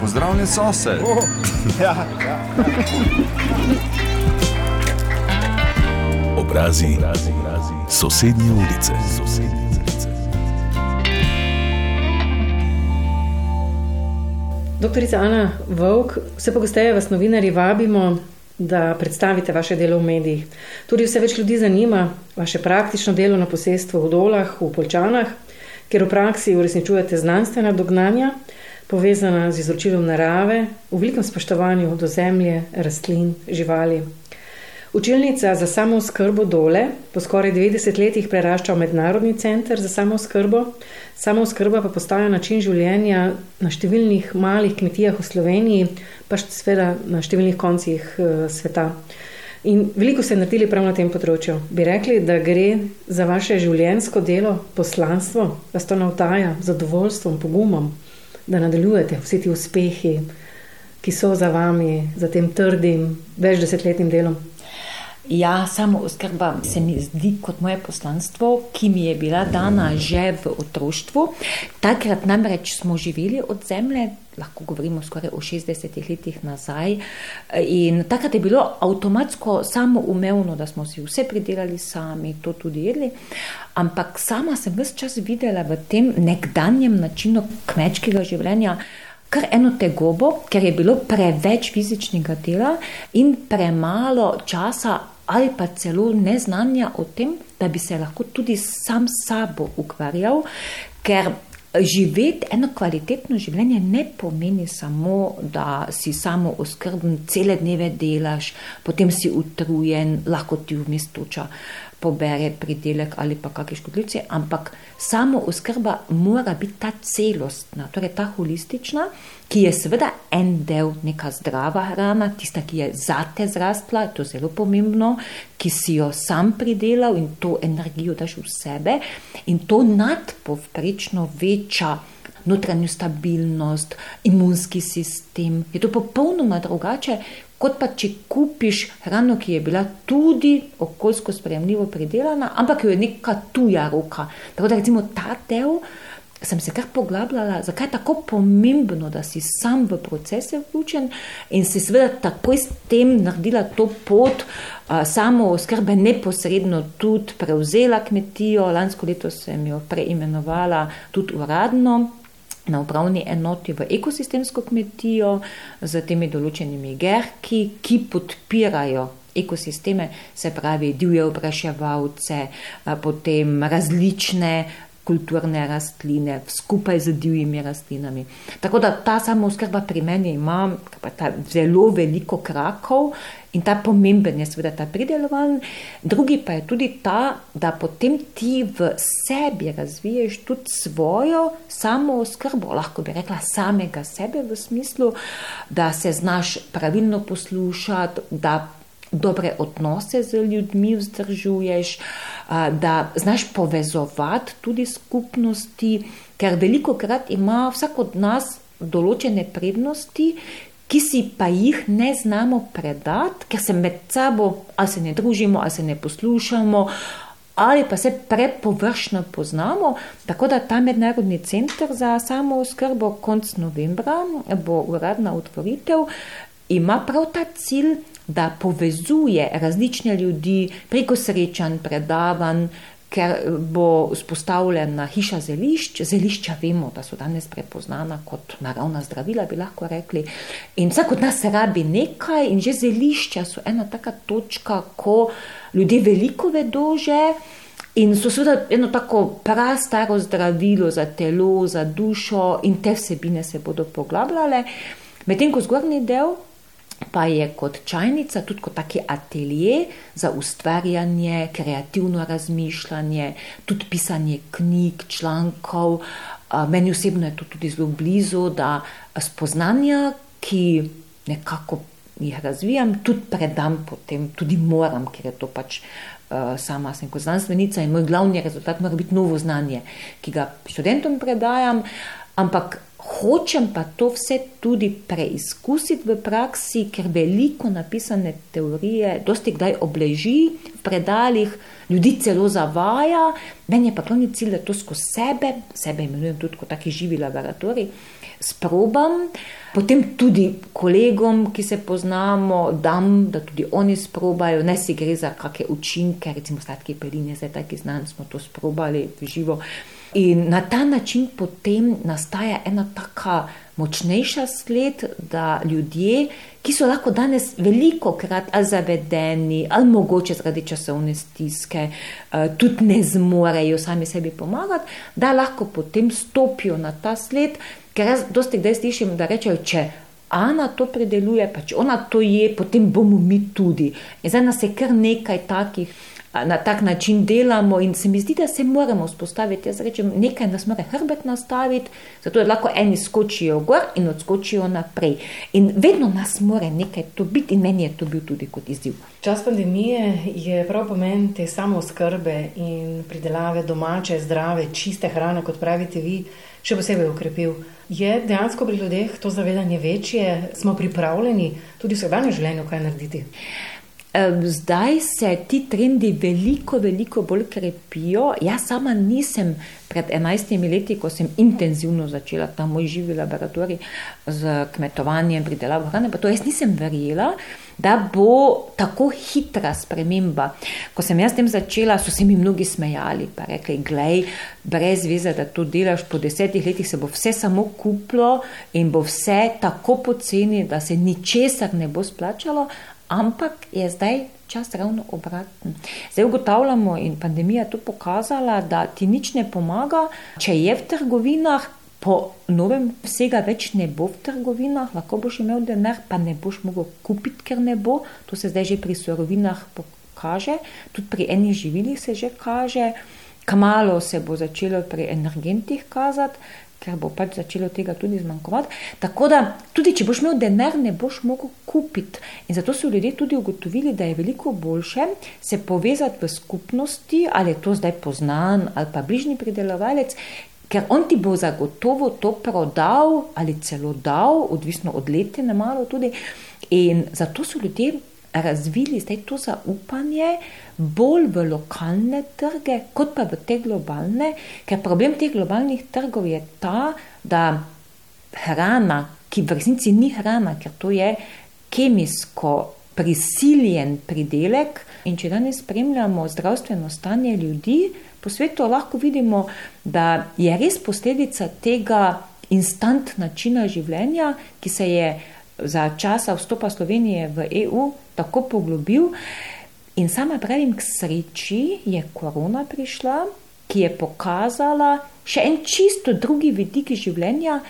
Pozdravljen sosed. Oh, ja, ja. Obrazi, obrazi, obrazi. Sosednje ulice. Sosednje. Doktorica Ana Vovk, vse pogosteje vas novinari vabimo, da predstavite vaše delo v medijih. Tudi vse več ljudi zanima vaše praktično delo na posestvu v Dolah, v Polčanah, kjer v praksi uresničujete znanstvena dognanja, povezana z izročilom narave, v velikem spoštovanju do zemlje, rastlin, živali. Učilnica za samo skrbo dole po skoraj 90 letih prerašča v mednarodni center za samo skrbo. Samo skrba pa postaja način življenja na številnih malih kmetijah v Sloveniji, pa seveda na številnih koncih uh, sveta. In veliko ste naredili prav na tem področju. Bi rekli, da gre za vaše življenjsko delo, poslanstvo, vas to navdaja z zadovoljstvom, pogumom, da nadaljujete vsi ti uspehi, ki so za vami, za tem trdim, več desetletnim delom. Ja, samo oskrba se mi zdi kot moje poslanstvo, ki mi je bila dana že v otroštvu. Takrat namreč smo živeli od zemlje, lahko govorimo skoraj o 60 letih nazaj. In takrat je bilo avtomatsko samo umevno, da smo si vse pridelali sami, to tudi jedli. Ampak sama sem vse čas videla v tem nekdanjem načinu kmečkega življenja kar eno tegobo, ker je bilo preveč fizičnega dela in premalo časa ali pa celo neznanja o tem, da bi se lahko tudi sam s sabo ukvarjal, ker živeti eno kvalitetno življenje ne pomeni samo, da si samo oskrben, cele dneve delaš, potem si utrujen, lahko ti vmes toča pobere pridelek ali pa kakšne škodljivce, ampak samo oskrba mora biti ta celostna, torej ta holistična, ki je seveda en del neka zdrava hrana, tista, ki je zate zrastla, to je zelo pomembno, ki si jo sam pridelal in to energijo daš v sebe in to nadpovprečno veča notranjo stabilnost, imunski sistem. Je to popolnoma drugače, kot pa če kupiš hrano, ki je bila tudi okoljsko sprejemljivo pridelana, ampak jo je neka tuja roka. Tako da recimo ta del. Sem se kar poglabljala, zakaj je tako pomembno, da si sam v procese vključen in si seveda takoj s tem naredila to pot, a, samo oskrbe neposredno tudi prevzela kmetijo, lansko leto sem jo preimenovala tudi uradno na upravni enoti v ekosistemsko kmetijo z temi določenimi gerki, ki podpirajo ekosisteme, se pravi divje opraševalce, potem različne kulturne rastline, skupaj z divjimi rastlinami. Tako da ta samooskrba pri meni ima zelo veliko krakov in ta pomemben je seveda ta pridelovan. Drugi pa je tudi ta, da potem ti v sebi razviješ tudi svojo samooskrbo, lahko bi rekla samega sebe v smislu, da se znaš pravilno poslušati, da dobre odnose z ljudmi vzdržuješ, da znaš povezovati tudi skupnosti, ker veliko krat ima vsak od nas določene prednosti, ki si pa jih ne znamo predati, ker se med sabo ali se ne družimo, ali se ne poslušamo. Ali pa se prepovršno poznamo, tako da ta mednarodni center za samo oskrbo konc novembra bo uradna otvoritev, ima prav ta cilj, da povezuje različne ljudi preko srečanj, predavanj, ker bo vzpostavljena hiša zelišč. Zelišča vemo, da so danes prepoznana kot naravna zdravila, bi lahko rekli. In vsak od nas rabi nekaj, in že zelišča so ena taka točka, ko ljudje veliko vedo že. In so seveda eno tako prastaro zdravilo za telo, za dušo, in te vsebine se bodo poglabljale. Medtem ko zgornji del pa je kot čajnica tudi kot taki atelje za ustvarjanje, kreativno razmišljanje, tudi pisanje knjig, člankov. Meni osebno je to tudi zelo blizu, da spoznanja, ki nekako jih razvijam, tudi predam potem, tudi moram, ker je to pač. Sama sem kot znanstvenica in moj glavni rezultat mora biti novo znanje, ki ga študentom predajam, ampak Hočem pa to vse tudi preizkusiti v praksi, ker veliko napisane teorije dosti kdaj obleži v predaljih, ljudi celo zavaja, meni je pa glavni cilj, da to skozi sebe, sebe imenujem tudi kot taki živi laboratorij, sprobam, potem tudi kolegom, ki se poznamo, dam, da tudi oni sprobajo, ne si gre za kakšne učinke, recimo sladke peline, zdaj taki znan smo to sprobali v živo. In na ta način potem nastaja ena taka močnejša sled, da ljudje, ki so lahko danes veliko krat ali zavedeni, ali mogoče zaradi časovne stiske, eh, tudi ne zmorejo sami sebi pomagati, da lahko potem stopijo na ta sled, ker jaz dosti kdaj slišim, da rečejo, če. Ana to predeluje, pa če ona to je, potem bomo mi tudi. In zdaj nas je kar nekaj takih na tak način delamo, in se mi zdi, da se moramo vzpostaviti. Jaz rečem, nekaj nas mora hrbet nastaviti, zato da lahko eni skočijo gor in odskočijo naprej. In vedno nas mora nekaj to biti, in meni je to bil tudi kot izziv. Čas pandemije je prav pomen te samo skrbe in pridelave domače, zdrave, čiste hrane, kot pravite vi, še posebej ukrepil. Je dejansko pri ljudeh to zavedanje večje, smo pripravljeni tudi v vsakdanjem življenju kaj narediti? Zdaj se ti trendi veliko, veliko bolj krepijo. Jaz sama nisem pred 11 leti, ko sem intenzivno začela ta moj živi laboratorij z kmetovanjem, pridelavo hrane, pa to jaz nisem verjela, da bo tako hitra sprememba. Ko sem jaz tem začela, so se mi mnogi smejali, pa rekli, glej, brez veze, da to delaš, po desetih letih se bo vse samo kuplo in bo vse tako poceni, da se ničesar ne bo splačalo, ampak je zdaj čas ravno obraten. Zdaj ugotavljamo, in pandemija je to pokazala, da ti nič ne pomaga, če je v trgovinah. Po novem vsega več ne bo v trgovinah, lahko boš imel denar, pa ne boš mogel kupiti, ker ne bo. To se zdaj že pri surovinah pokaže, tudi pri enih živilih se že kaže, kamalo se bo začelo pri energentih kazati, ker bo pač začelo tega tudi zmanjkovati. Tako da, tudi če boš imel denar, ne boš mogel kupiti. In zato so ljudje tudi ugotovili, da je veliko boljše se povezati v skupnosti, ali je to zdaj poznan ali pa bližnji pridelovalec. Ker on ti bo zagotovo to prodal ali celo dal, odvisno od leta, ne malo tudi. In zato so ljudje razvili zdaj to zaupanje bolj v lokalne trge, kot pa v te globalne, ker problem teh globalnih trgov je ta, da hrana, ki v resnici ni hrana, ker to je kemijsko prisiljen pridelek. In če danes spremljamo zdravstveno stanje ljudi po svetu, lahko vidimo, da je res posledica tega instant načina življenja, ki se je za časa vstopa Slovenije v EU tako poglobil. In sama pravim, k sreči je korona prišla, ki je pokazala še en čisto drugi vidik življenja,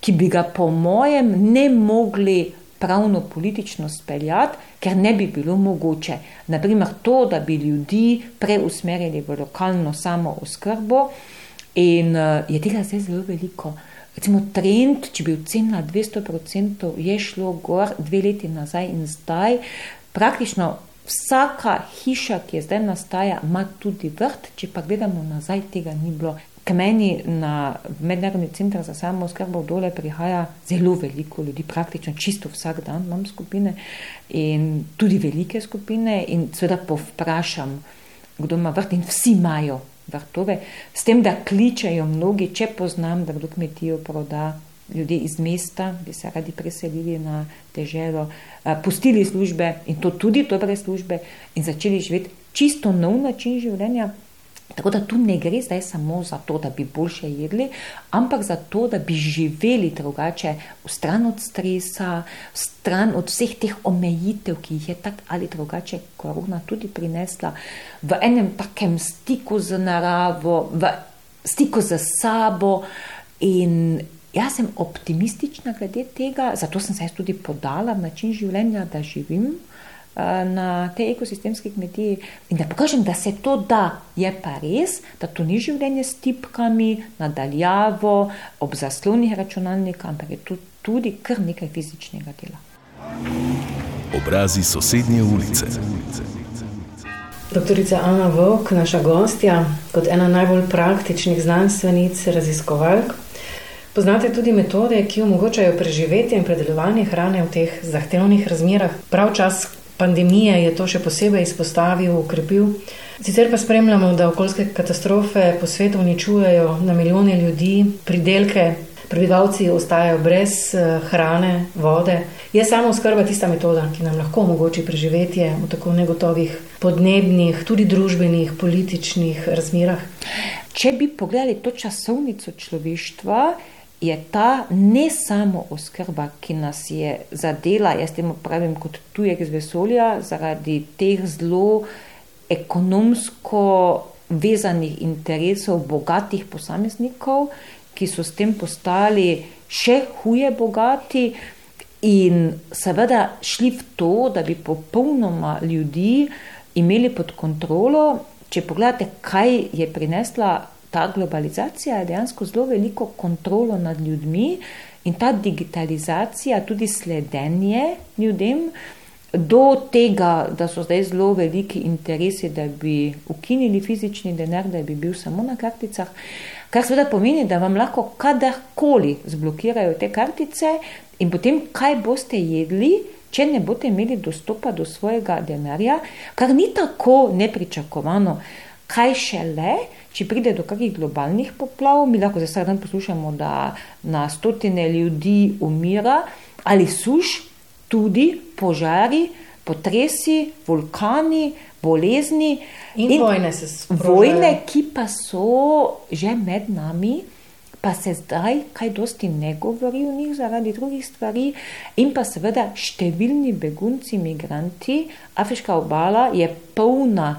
ki bi ga, po mojem, ne mogli pravno politično speljati, ker ne bi bilo mogoče. Naprimer, to, da bi ljudi preusmerili v lokalno samo oskrbo, in uh, je tega zdaj zelo veliko. Recimo, trend, če bi ocenila 200%, je šlo gor dve leti nazaj in zdaj. Praktično vsaka hiša, ki je zdaj nastaja, ima tudi vrt, če pa gledamo nazaj, tega ni bilo. K meni na mednarodni center za samo skrbo dole prihaja zelo veliko ljudi, praktično čisto vsak dan imam skupine in tudi velike skupine in seveda povprašam, kdo ima vrt in vsi imajo vrtove, s tem, da kličejo mnogi, če poznam, da kdo kmetijo proda. Ljudje iz mesta bi se radi preselili na težavo, pustili službe in to tudi dobre službe, in začeli živeti čisto nov način življenja, Tako da tu ne gre zdaj samo za to, da bi boljše jedli, ampak za to, da bi živeli drugače, stran od stresa, stran od vseh teh omejitev, ki jih je tako ali drugače korona tudi prinesla, v enem takem stiku z naravo, v stiku z sabo. In jaz sem optimistična glede tega, zato sem se tudi podala v način življenja, da živim. Na tej ekosistemski kmetiji in da pokažem, da se to da, je pa res, da to ni življenje s tipkami, nadaljavo, ob zaslonih računalnika, ampak je to tudi kar nekaj fizičnega dela. Obrazi sosednje ulice. Doktorica Ana Vok, naša gostja, kot ena najbolj praktičnih znanstvenic, raziskovalk. Poznate tudi metode, ki omogočajo preživetje in predelovanje hrane v teh zahtevnih razmerah. Prav čas pandemije je to še posebej izpostavil, ukrepil. Sicer pa spremljamo, da okoljske katastrofe po svetu uničujejo na milijone ljudi, pridelke, prebivalci ostajajo brez eh, hrane, vode. Je samo skrba tista metoda, ki nam lahko omogoči preživetje v tako negotovih podnebnih, tudi družbenih, političnih razmerah. Če bi pogledali to časovnico človeštva, je ta ne samo oskrba, ki nas je zadela, jaz temu pravim kot tujek z vesolja, zaradi teh zelo ekonomsko vezanih interesov bogatih posameznikov, ki so s tem postali še huje bogati in seveda šli v to, da bi popolnoma ljudi imeli pod kontrolo. Če pogledate, kaj je prinesla ta globalizacija, je dejansko zelo veliko kontrolo nad ljudmi in ta digitalizacija, tudi sledenje ljudem. Do tega, da so zdaj zelo veliki interesi, da bi ukinili fizični denar, da bi bil samo na karticah. Kar seveda pomeni, da vam lahko kadarkoli zblokirajo te kartice in potem, kaj boste jedli, če ne boste imeli dostopa do svojega denarja, kar ni tako nepričakovano. Kaj šele, če pride do kakih globalnih poplav, mi lahko za vsak dan poslušamo, da na stotine ljudi umira ali suš, tudi požari, potresi, vulkani, bolezni. In, in vojne. Vojne, ki pa so že med nami, pa se zdaj kaj dosti ne govori o njih zaradi drugih stvari, in pa seveda številni begunci, imigranti. Afriška obala je polna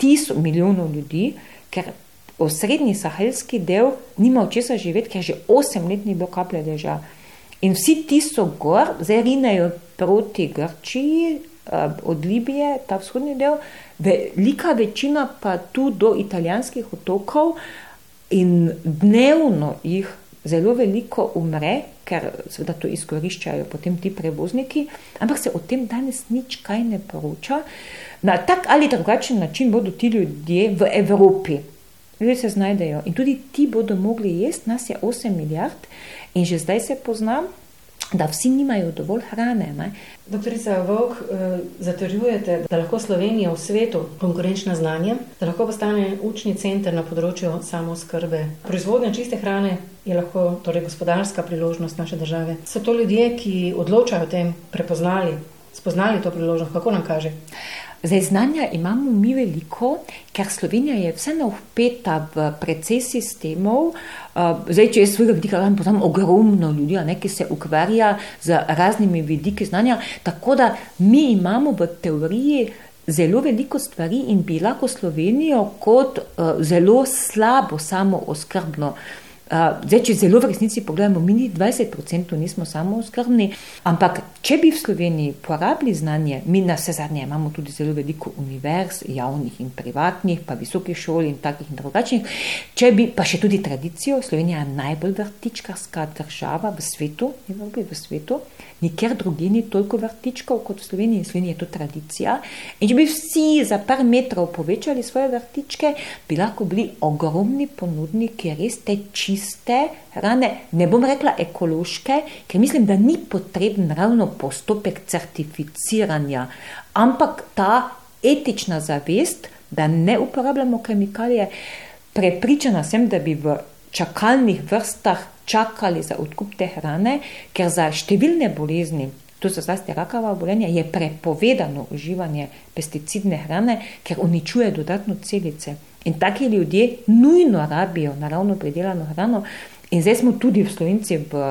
tisoč milijonov ljudi, ker osrednji sahelski del nima od česa živeti, ker že osem let ni bilo kaplje dežja. In vsi ti so gor, zdaj rinejo proti Grčiji, Eh, od Libije, ta vzhodni del, velika večina pa tu do italijanskih otokov in dnevno jih zelo veliko umre, ker seveda to izkoriščajo potem ti prevozniki, ampak se o tem danes nič kaj ne poroča. Na tak ali drugačen način bodo ti ljudje v Evropi. Ljudje se znajdejo in tudi ti bodo mogli jesti, nas je 8 milijard in že zdaj se poznam, da vsi nimajo dovolj hrane. Ne? Doktorica Vok, eh, zatrjujete, da lahko Slovenija v svetu konkurenčna znanje, da lahko postane učni center na področju samozkrbe. Proizvodnja čiste hrane je lahko torej gospodarska priložnost naše države. So to ljudje, ki odločajo o tem, prepoznali, spoznali to priložnost, kako nam kaže? Zdaj, znanja imamo mi veliko, ker Slovenija je vseeno vpeta v precej sistemov. Zdaj, če jaz svojega vidika gledam, poznam ogromno ljudi, ne, ki se ukvarja z raznimi vidiki znanja. Tako da mi imamo v teoriji zelo veliko stvari in bi lahko Slovenijo kot uh, zelo slabo samo oskrbno. Zdaj, če zelo v resnici pogledamo, mi 20% nismo samo skrbni, ampak če bi v Sloveniji porabili znanje, mi na vse zadnje imamo tudi zelo veliko univerz, javnih in privatnih, pa visokih šol in takih in drugačnih, če bi pa še tudi tradicijo, Slovenija je najbolj vrtičkarska država v svetu, Evropi v svetu, nikjer drugi ni toliko vrtičkov kot v Sloveniji, in Slovenija je to tradicija. In če bi vsi za par metrov povečali svoje vrtičke, bi lahko bili ogromni ponudniki res te čiste hrane, ne bom rekla ekološke, ker mislim, da ni potreben ravno postopek certificiranja, ampak ta etična zavest, da ne uporabljamo kemikalije. Prepričana sem, da bi v čakalnih vrstah čakali za odkup te hrane, ker za številne bolezni, to so zlasti rakava obolenja, je prepovedano uživanje pesticidne hrane, ker uničuje dodatno celice. In taki ljudje nujno rabijo naravno pridelano hrano. In zdaj smo tudi v Slovenci v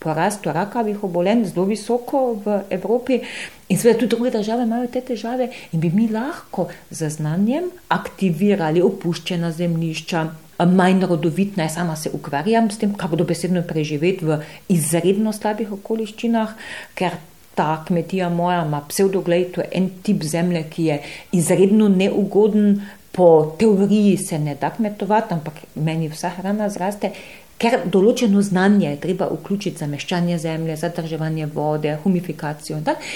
porastu rakavih obolenj zelo visoko v Evropi. In seveda tudi druge države imajo te težave in bi mi lahko z znanjem aktivirali opuščena zemljišča. Manj rodovitna, jaz sama se ukvarjam s tem, kako dobesedno preživeti v izredno slabih okoliščinah, ker ta kmetija moja ima pseudoglej, to je en tip zemlje, ki je izredno neugoden po teoriji se ne da kmetovati, ampak meni vsa hrana zraste, ker določeno znanje je treba vključiti za meščanje zemlje, zadrževanje vode, humifikacijo in tako.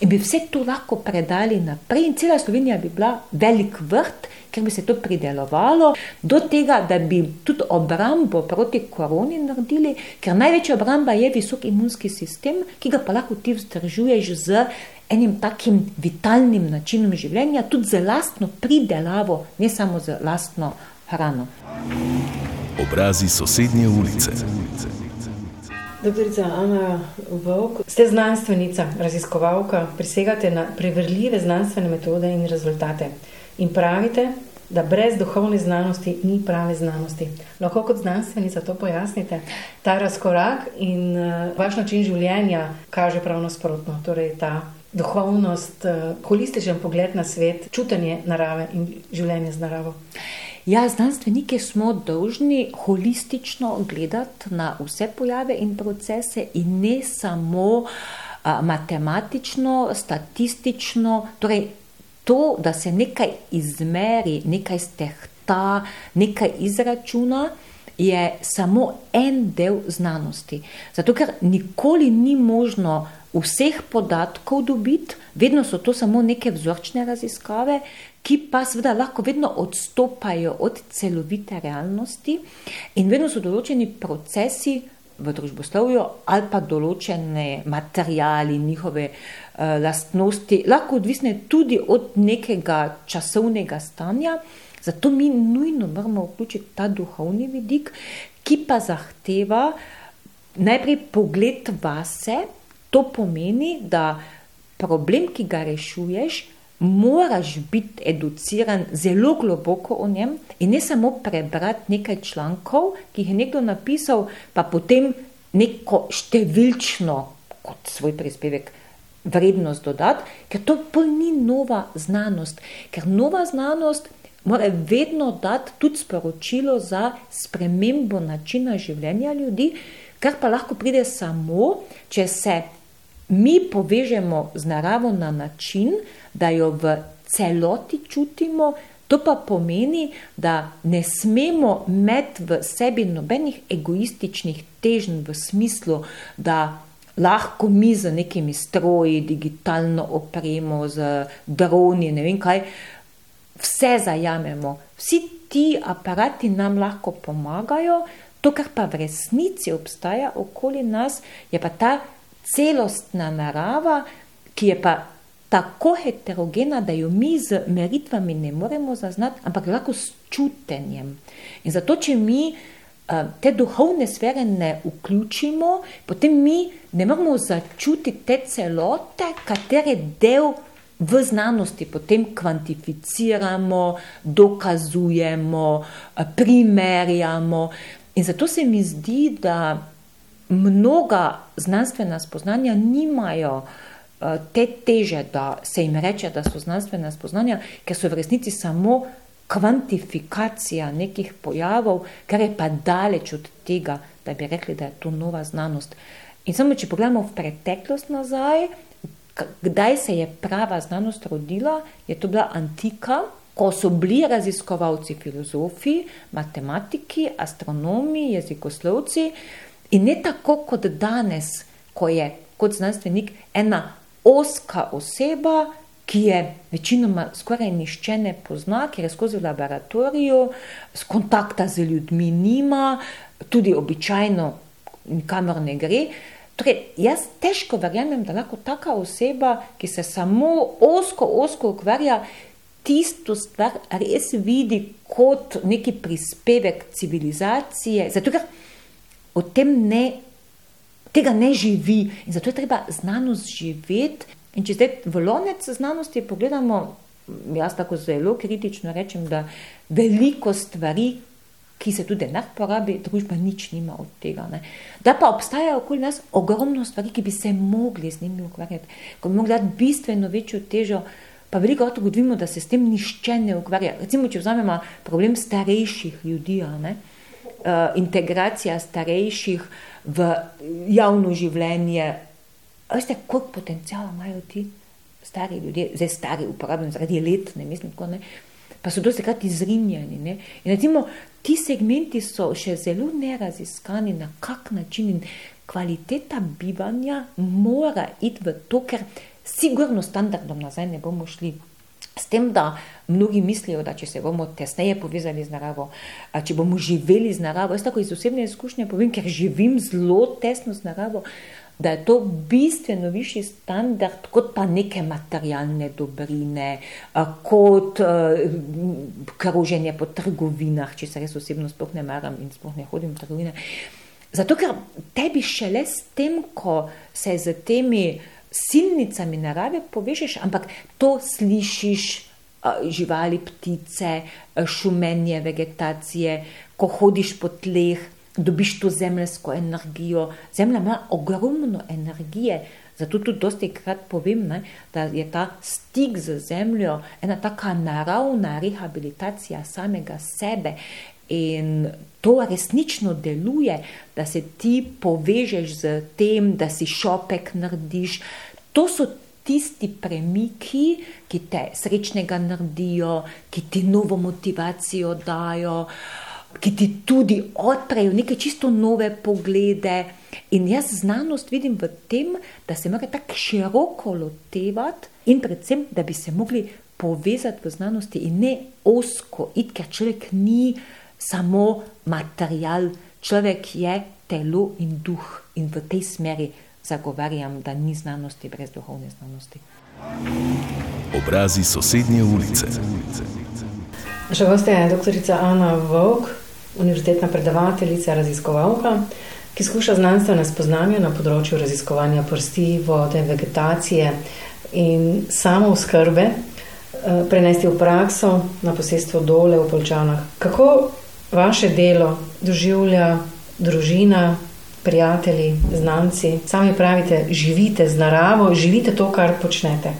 In bi vse to lahko predali naprej, in cela Slovenija bi bila velik vrt, ker bi se to pridelovalo, do tega, da bi tudi obrambo proti koroni naredili, ker največja obramba je visok imunski sistem, ki ga pa lahko ti vzdržuješ z enim takim vitalnim načinom življenja, tudi z lastno pridelavo, ne samo z lastno hrano. Obrazi sosednje ulice. Doktorica Ana Vovk, ste znanstvenica, raziskovalka, prisegate na preverljive znanstvene metode in rezultate. In pravite, da brez duhovne znanosti ni prave znanosti. Lahko kot znanstvenica to pojasnite. Ta razkorak in uh, vaš način življenja kaže prav nasprotno. Torej, ta duhovnost, uh, holističen pogled na svet, čutenje narave in življenje z naravo. Ja, znanstveniki smo dolžni holistično gledati na vse pojave in procese, in ne samo a, matematično, statistično. Torej, to, da se nekaj izmeri, nekaj stehta, nekaj izračuna, je samo en del znanosti. Zato, ker nikoli ni možno vseh podatkov dobiti, vedno so to samo neke vzorčne raziskave, ki pa seveda lahko vedno odstopajo od celovite realnosti in vedno so določeni procesi v družboslovju ali pa določene materijali, njihove uh, lastnosti, lahko odvisne tudi od nekega časovnega stanja. Zato mi nujno moramo vključiti ta duhovni vidik, ki pa zahteva najprej pogled vase. To pomeni, da problem, ki ga rešuješ, moraš biti educiran zelo globoko o njem in ne samo prebrati nekaj člankov, ki jih je nekdo napisal, pa potem neko številčno, kot svoj prispevek, vrednost dodati, ker to pa ni nova znanost. Ker nova znanost mora vedno dati tudi sporočilo za spremembo načina življenja ljudi, kar pa lahko pride samo, če se mi povežemo z naravo na način, da jo v celoti čutimo, to pa pomeni, da ne smemo imeti v sebi nobenih egoističnih težnj v smislu, da lahko mi z nekimi stroji, digitalno opremo, z droni, ne vem kaj, vse zajamemo. Vsi ti aparati nam lahko pomagajo, to, kar pa v resnici obstaja okoli nas, je pa ta celostna narava, ki je pa tako heterogena, da jo mi z meritvami ne moremo zaznati, ampak lahko s čutenjem. In zato, če mi uh, te duhovne sfere ne vključimo, potem mi ne moremo začutiti te celote, katere del. V znanosti potem kvantificiramo, dokazujemo, primerjamo. In zato se mi zdi, da mnoga znanstvena spoznanja nimajo eh, te teže, da se jim reče, da so znanstvena spoznanja, ker so v resnici samo kvantifikacija nekih pojavov, kar je pa daleč od tega, da bi rekli, da je to nova znanost. In samo, če pogledamo v preteklost nazaj, kdaj se je prava znanost rodila, je to bila antika, ko so bili raziskovalci, filozofi, matematiki, astronomi, jezikoslovci, In ne tako kot danes, ko je kot znanstvenik ena oska oseba, ki je večinoma skoraj nišče ne pozna, ker je skozi laboratorijo, s kontakta z ljudmi nima, tudi običajno nikamor ne gre. Torej, jaz težko verjamem, da lahko taka oseba, ki se samo osko, osko ukvarja, tisto stvar res vidi kot neki prispevek civilizacije. Zato, ker o tem ne, tega ne živi in zato je treba znanost živeti. In če zdaj v lonec znanosti pogledamo, jaz tako zelo kritično rečem, da veliko stvari, ki se tudi denar porabi, družba nič nima od tega. Ne. Da pa obstaja okoli nas ogromno stvari, ki bi se mogli z njimi ukvarjati, ko bi mogli dati bistveno večjo težo. Pa veliko ugotovimo, da se s tem nišče ne ukvarja. Recimo, če vzamemo problem starejših ljudi, ne, integracija starejših v javno življenje. Veste, koliko potencijala imajo ti stari ljudje, zdaj stari, uporabljeni zaradi let, ne mislim, tako ne. Pa so dosti krat izrinjeni. Ne? In recimo, ti segmenti so še zelo neraziskani, na kak način in kvaliteta bivanja mora iti v to, ker sigurno standardom nazaj ne bomo šli. S tem, da mnogi mislijo, da če se bomo tesneje povezali z naravo, če bomo živeli z naravo, jaz tako iz osebne izkušnje povem, ker živim zelo tesno z naravo, da je to bistveno višji standard kot pa neke materialne dobrine, kot kroženje po trgovinah, če se res osebno sploh ne maram in sploh ne hodim v trgovine. Zato, ker tebi šele s tem, ko se z temi silnicami narave povežeš, ampak to slišiš. Živali, ptice, šumenje, vegetacije, ko hodiš po tleh, dobiš to zemljsko energijo. Zemlja ima ogromno energije, zato tudi dosti krat povem, ne, da je ta stik z zemljo ena taka naravna rehabilitacija samega sebe. In to resnično deluje, da se ti povežeš z tem, da si šopek narediš. To so tisti premiki, ki te srečnega naredijo, ki ti novo motivacijo dajo, ki ti tudi odprejo neke čisto nove poglede. In jaz znanost vidim v tem, da se mora tako široko lotevati, in predvsem, da bi se mogli povezati v znanosti in ne osko, it, ker človek ni samo material, človek je telo in duh, in v tej smeri zagovarjam, da ni znanosti brez duhovne znanosti. Obrazi sosednje ulice. Naša gostja je doktorica Ana Vovk, univerzitetna predavateljica, raziskovalka, ki skuša znanstvene spoznanja na področju raziskovanja prsti, vode, vegetacije in samo skrbe prenesti v prakso na posestvo dole v Polčanah. Kako vaše delo doživlja družina, prijatelji, znanci? Sami pravite, živite z naravo, živite to, kar počnete.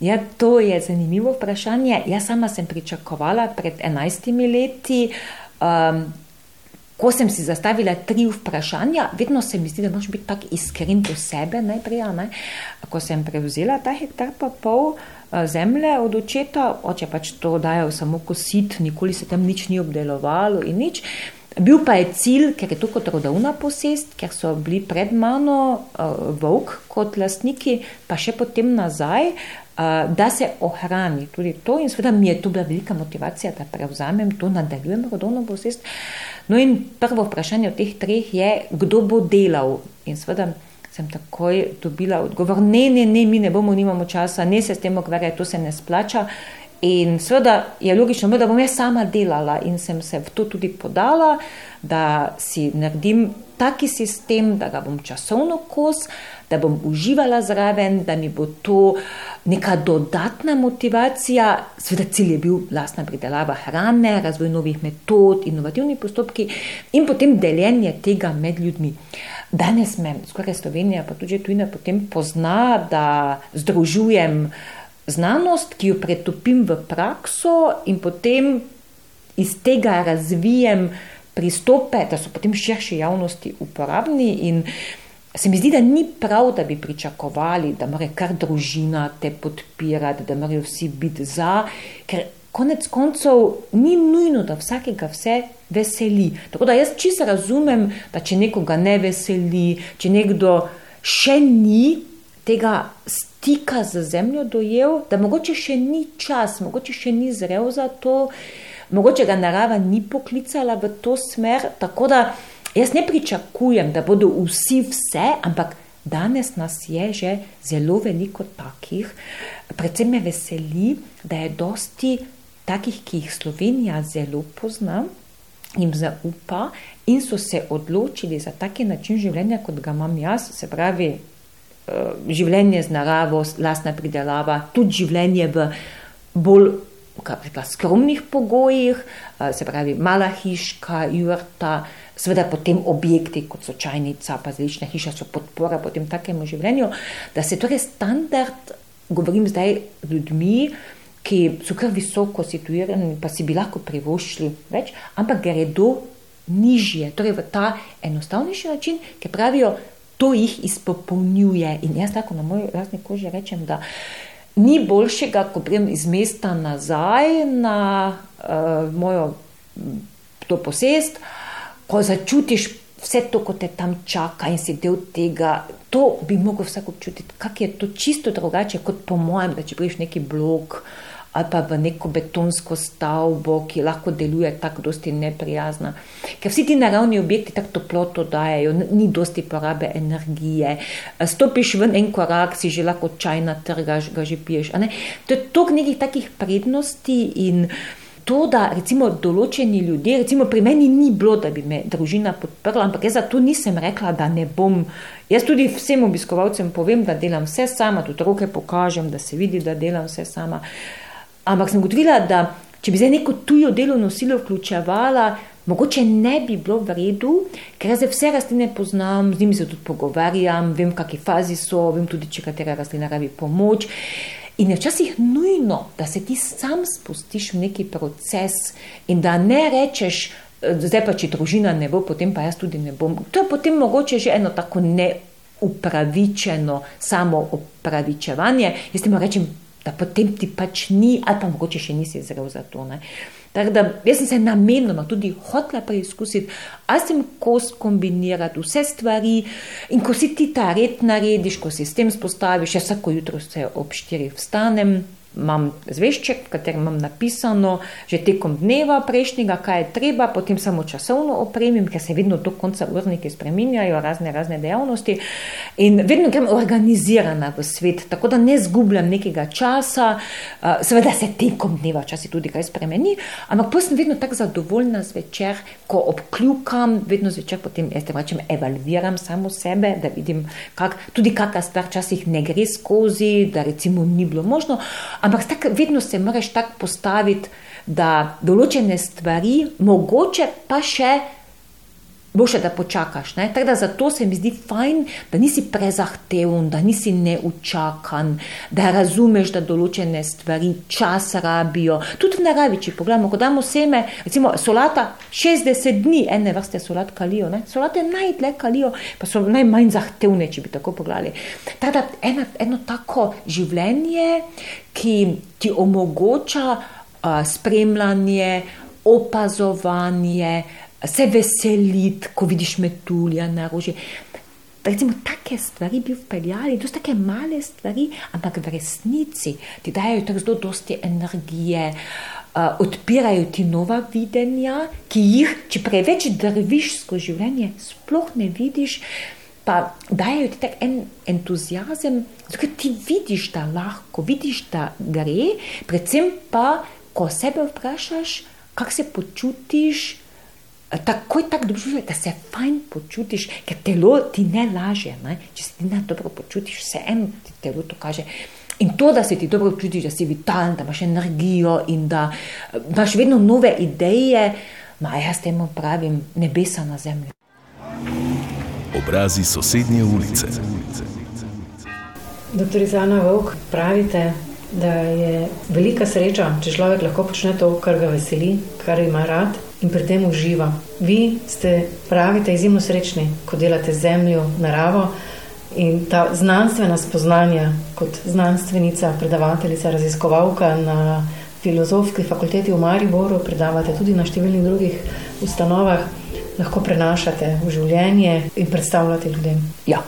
Ja, to je zanimivo vprašanje. Jaz sama sem pričakovala pred enajstimi leti. Um, Ko sem si zastavila tri vprašanja, vedno se mi zdi, da moraš biti tako iskren do sebe najprej. Ne? Ko sem prevzela ta hektar pa pol zemlje od očeta, oče pač to dajal samo kosit, nikoli se tam nič ni obdelovalo in nič. Bil pa je cilj, ker je to kot rodovna posest, ker so bili pred mano uh, volk kot lastniki, pa še potem nazaj, uh, da se ohrani tudi to. In seveda mi je to bila velika motivacija, da prevzamem to, nadaljujem rodovno posest. No, in prvo vprašanje od teh treh je, kdo bo delal. In seveda sem takoj dobila odgovor: ne, ne, ne, mi ne bomo, nimamo časa, ne se s tem ukvarjati, to se ne splača. In seveda je logično, da bom jaz sama delala in sem se v to tudi podala, da si naredim taki sistem, da ga bom časovno kos, da bom uživala zraven, da mi bo to neka dodatna motivacija. Sveda cilj je bil lastna pridelava hrane, razvoj novih metod, inovativni postopki in potem deljenje tega med ljudmi. Danes me skoraj Slovenija, pa tudi tujina, potem pozna, da združujem znanost, ki jo pretopim v prakso in potem iz tega razvijem pristope, da so potem širši javnosti uporabni. In se mi zdi, da ni prav, da bi pričakovali, da mora kar družina te podpirati, da morajo vsi biti za, ker konec koncev ni nujno, da vsakega vse veseli. Tako da jaz čisto razumem, da če nekoga ne veseli, če nekdo še ni tega stika z zemljo dojel, da mogoče še ni čas, mogoče še ni zrel za to, mogoče ga narava ni poklicala v to smer. Tako da jaz ne pričakujem, da bodo vsi vse, ampak danes nas je že zelo veliko takih. Predvsem me veseli, da je dosti takih, ki jih Slovenija zelo pozna. Jim zaupa in so se odločili za taki način življenja, kot ga imam jaz, se pravi, življenje z naravo, lastna pridelava, tudi življenje v bolj rekla, skromnih pogojih, se pravi, mala hiška, jurta, seveda potem objekti, kot so čajnica, pa zlična hiša, so podpora potem takemu življenju, da se torej standard, govorim zdaj ljudmi, ki so kar visoko situirani, pa si bi lahko privoščili več, ampak gredo nižje, torej v ta enostavnejši način, ki pravijo, to jih izpopolnjuje. In jaz tako na moji razni koži rečem, da ni boljšega, ko grem iz mesta nazaj na uh, mojo to posest, ko začutiš vse to, ko te tam čaka in si del tega, to bi mogel vsak občutiti, kako je to čisto drugače kot po mojem, da če greš neki blok ali pa v neko betonsko stavbo, ki lahko deluje tako dosti neprijazna. Ker vsi ti naravni objekti tako toploto dajo, ni dosti porabe energije. Stopiš ven en korak, si že lahko čaj natrgaš, ga že piješ. To je toliko nekih takih prednosti in to, da recimo določeni ljudje, recimo pri meni ni bilo, da bi me družina podprla, ampak jaz zato nisem rekla, da ne bom. Jaz tudi vsem obiskovalcem povem, da delam vse sama, tudi roke pokažem, da se vidi, da delam vse sama. Ampak sem gotovila, da če bi zdaj neko tujo delovno silo vključevala, mogoče ne bi bilo v redu, ker jaz vse rastline poznam, z njimi se tudi pogovarjam, vem, v kakšni fazi so, vem tudi, če katera rastlina rabi pomoč. In je včasih nujno, da se ti sam spustiš v neki proces in da ne rečeš, zdaj pa če družina ne bo, potem pa jaz tudi ne bom. To je potem mogoče že eno tako neupravičeno samo opravičevanje. Jaz ti moram reči, da potem ti pač ni, ali pa mogoče še nisi zrel za to. Ne? Tako da jaz sem se namenoma tudi hotela preizkusiti, ali sem kos kombinirati vse stvari. In ko si ti ta red narediš, ko si s tem spostaviš, jaz vsako jutro se ob štirih vstanem imam zvešček, v katerem imam napisano že tekom dneva prejšnjega, kaj je treba, potem samo časovno opremim, ker se vedno do konca urniki spreminjajo, razne, razne dejavnosti. In vedno grem organizirana v svet, tako da ne zgubljam nekega časa, seveda se tekom dneva časi tudi kaj spremeni, ampak pa sem vedno tako zadovoljna zvečer, ko obkljukam, vedno zvečer potem, jaz te rečem, evalviram samo sebe, da vidim, kak, tudi kakšna stvar časih ne gre skozi, da recimo ni bilo možno, Ampak tak, vedno se moraš tako postaviti, da določene stvari, mogoče pa še boš, da počakaš. Tako da zato se mi zdi fajn, da nisi prezahteven, da nisi neučakan, da razumeš, da določene stvari čas rabijo. Tudi v naravi, če pogledamo, ko damo seme, recimo solata, 60 dni ene vrste solat kalijo. Ne? Solate najdlje kalijo, pa so najmanj zahtevne, če bi tako pogledali. Tako da eno, eno tako življenje, ki ti omogoča uh, spremljanje, opazovanje, se veseliti, ko vidiš metulja na roži. Recimo, take stvari bi vpeljali, to so tako male stvari, ampak v resnici ti dajo tako zelo dosti energije, uh, odpirajo ti nova videnja, ki jih, če preveč drviš skozi življenje, sploh ne vidiš pa dajo ti tak en entuzijazem, ker ti vidiš, da lahko, vidiš, da gre, predvsem pa, ko sebe vprašaš, kako se počutiš. Takoj tako dobro, da se fajn počutiš, ker telo ti ne laže. Ne? Če se ti ne dobro počutiš, vse eno ti telo to kaže. In to, da se ti dobro počutiš, da si vitalen, da imaš energijo in da imaš vedno nove ideje, ma jaz temu pravim nebesa na zemlji obrazi sosednje ulice. Doktorica Ana Vok, pravite, da je velika sreča, če človek lahko počne to, kar ga veseli, kar ima rad in pri tem uživa. Vi ste, pravite, izjemno srečni, ko delate zemljo, naravo in ta znanstvena spoznanja, kot znanstvenica, predavateljica, raziskovalka na filozofski fakulteti v Mariboru, predavate tudi na številnih drugih ustanovah lahko prenašate v življenje in predstavljate ljudem. Ja.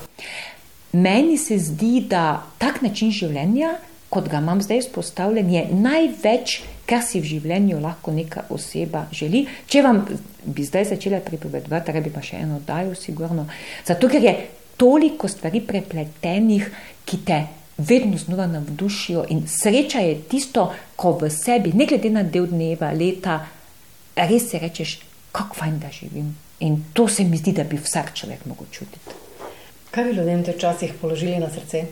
Meni se zdi, da tak način življenja, kot ga imam zdaj izpostavljen, je največ, kar si v življenju lahko neka oseba želi. Če vam bi zdaj začela pripovedovati, da bi pa še eno dajo, sigurno. Zato, ker je toliko stvari prepletenih, ki te vedno znova navdušijo in sreča je tisto, ko v sebi, ne glede na del dneva, leta, res se rečeš, kako fajn, da živim. In to se mi zdi, da bi vsak človek mogel čutiti. Kaj bi ljudem te včasih položili na srce?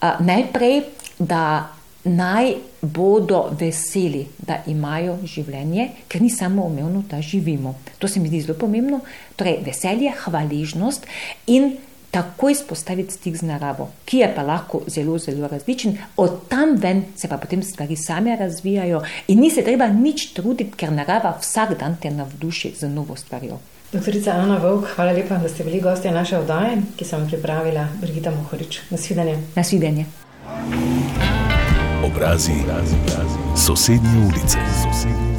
Uh, najprej, da naj bodo veseli, da imajo življenje, ker ni samo umevno, da živimo. To se mi zdi zelo pomembno. Torej, veselje, hvaležnost in takoj spostaviti stik z naravo, ki je pa lahko zelo, zelo različen, od tam ven se pa potem stvari same razvijajo in ni se treba nič truditi, ker narava vsak dan te navduši z novo stvarjo. Doktorica Ana Vovk, hvala lepa, da ste bili gosti naše oddaje, ki sem pripravila Brigita Mohorič. Nasvidenje. Nasvidenje. Obrazi, obrazi, obrazi. sosednje ulice. Sosednje.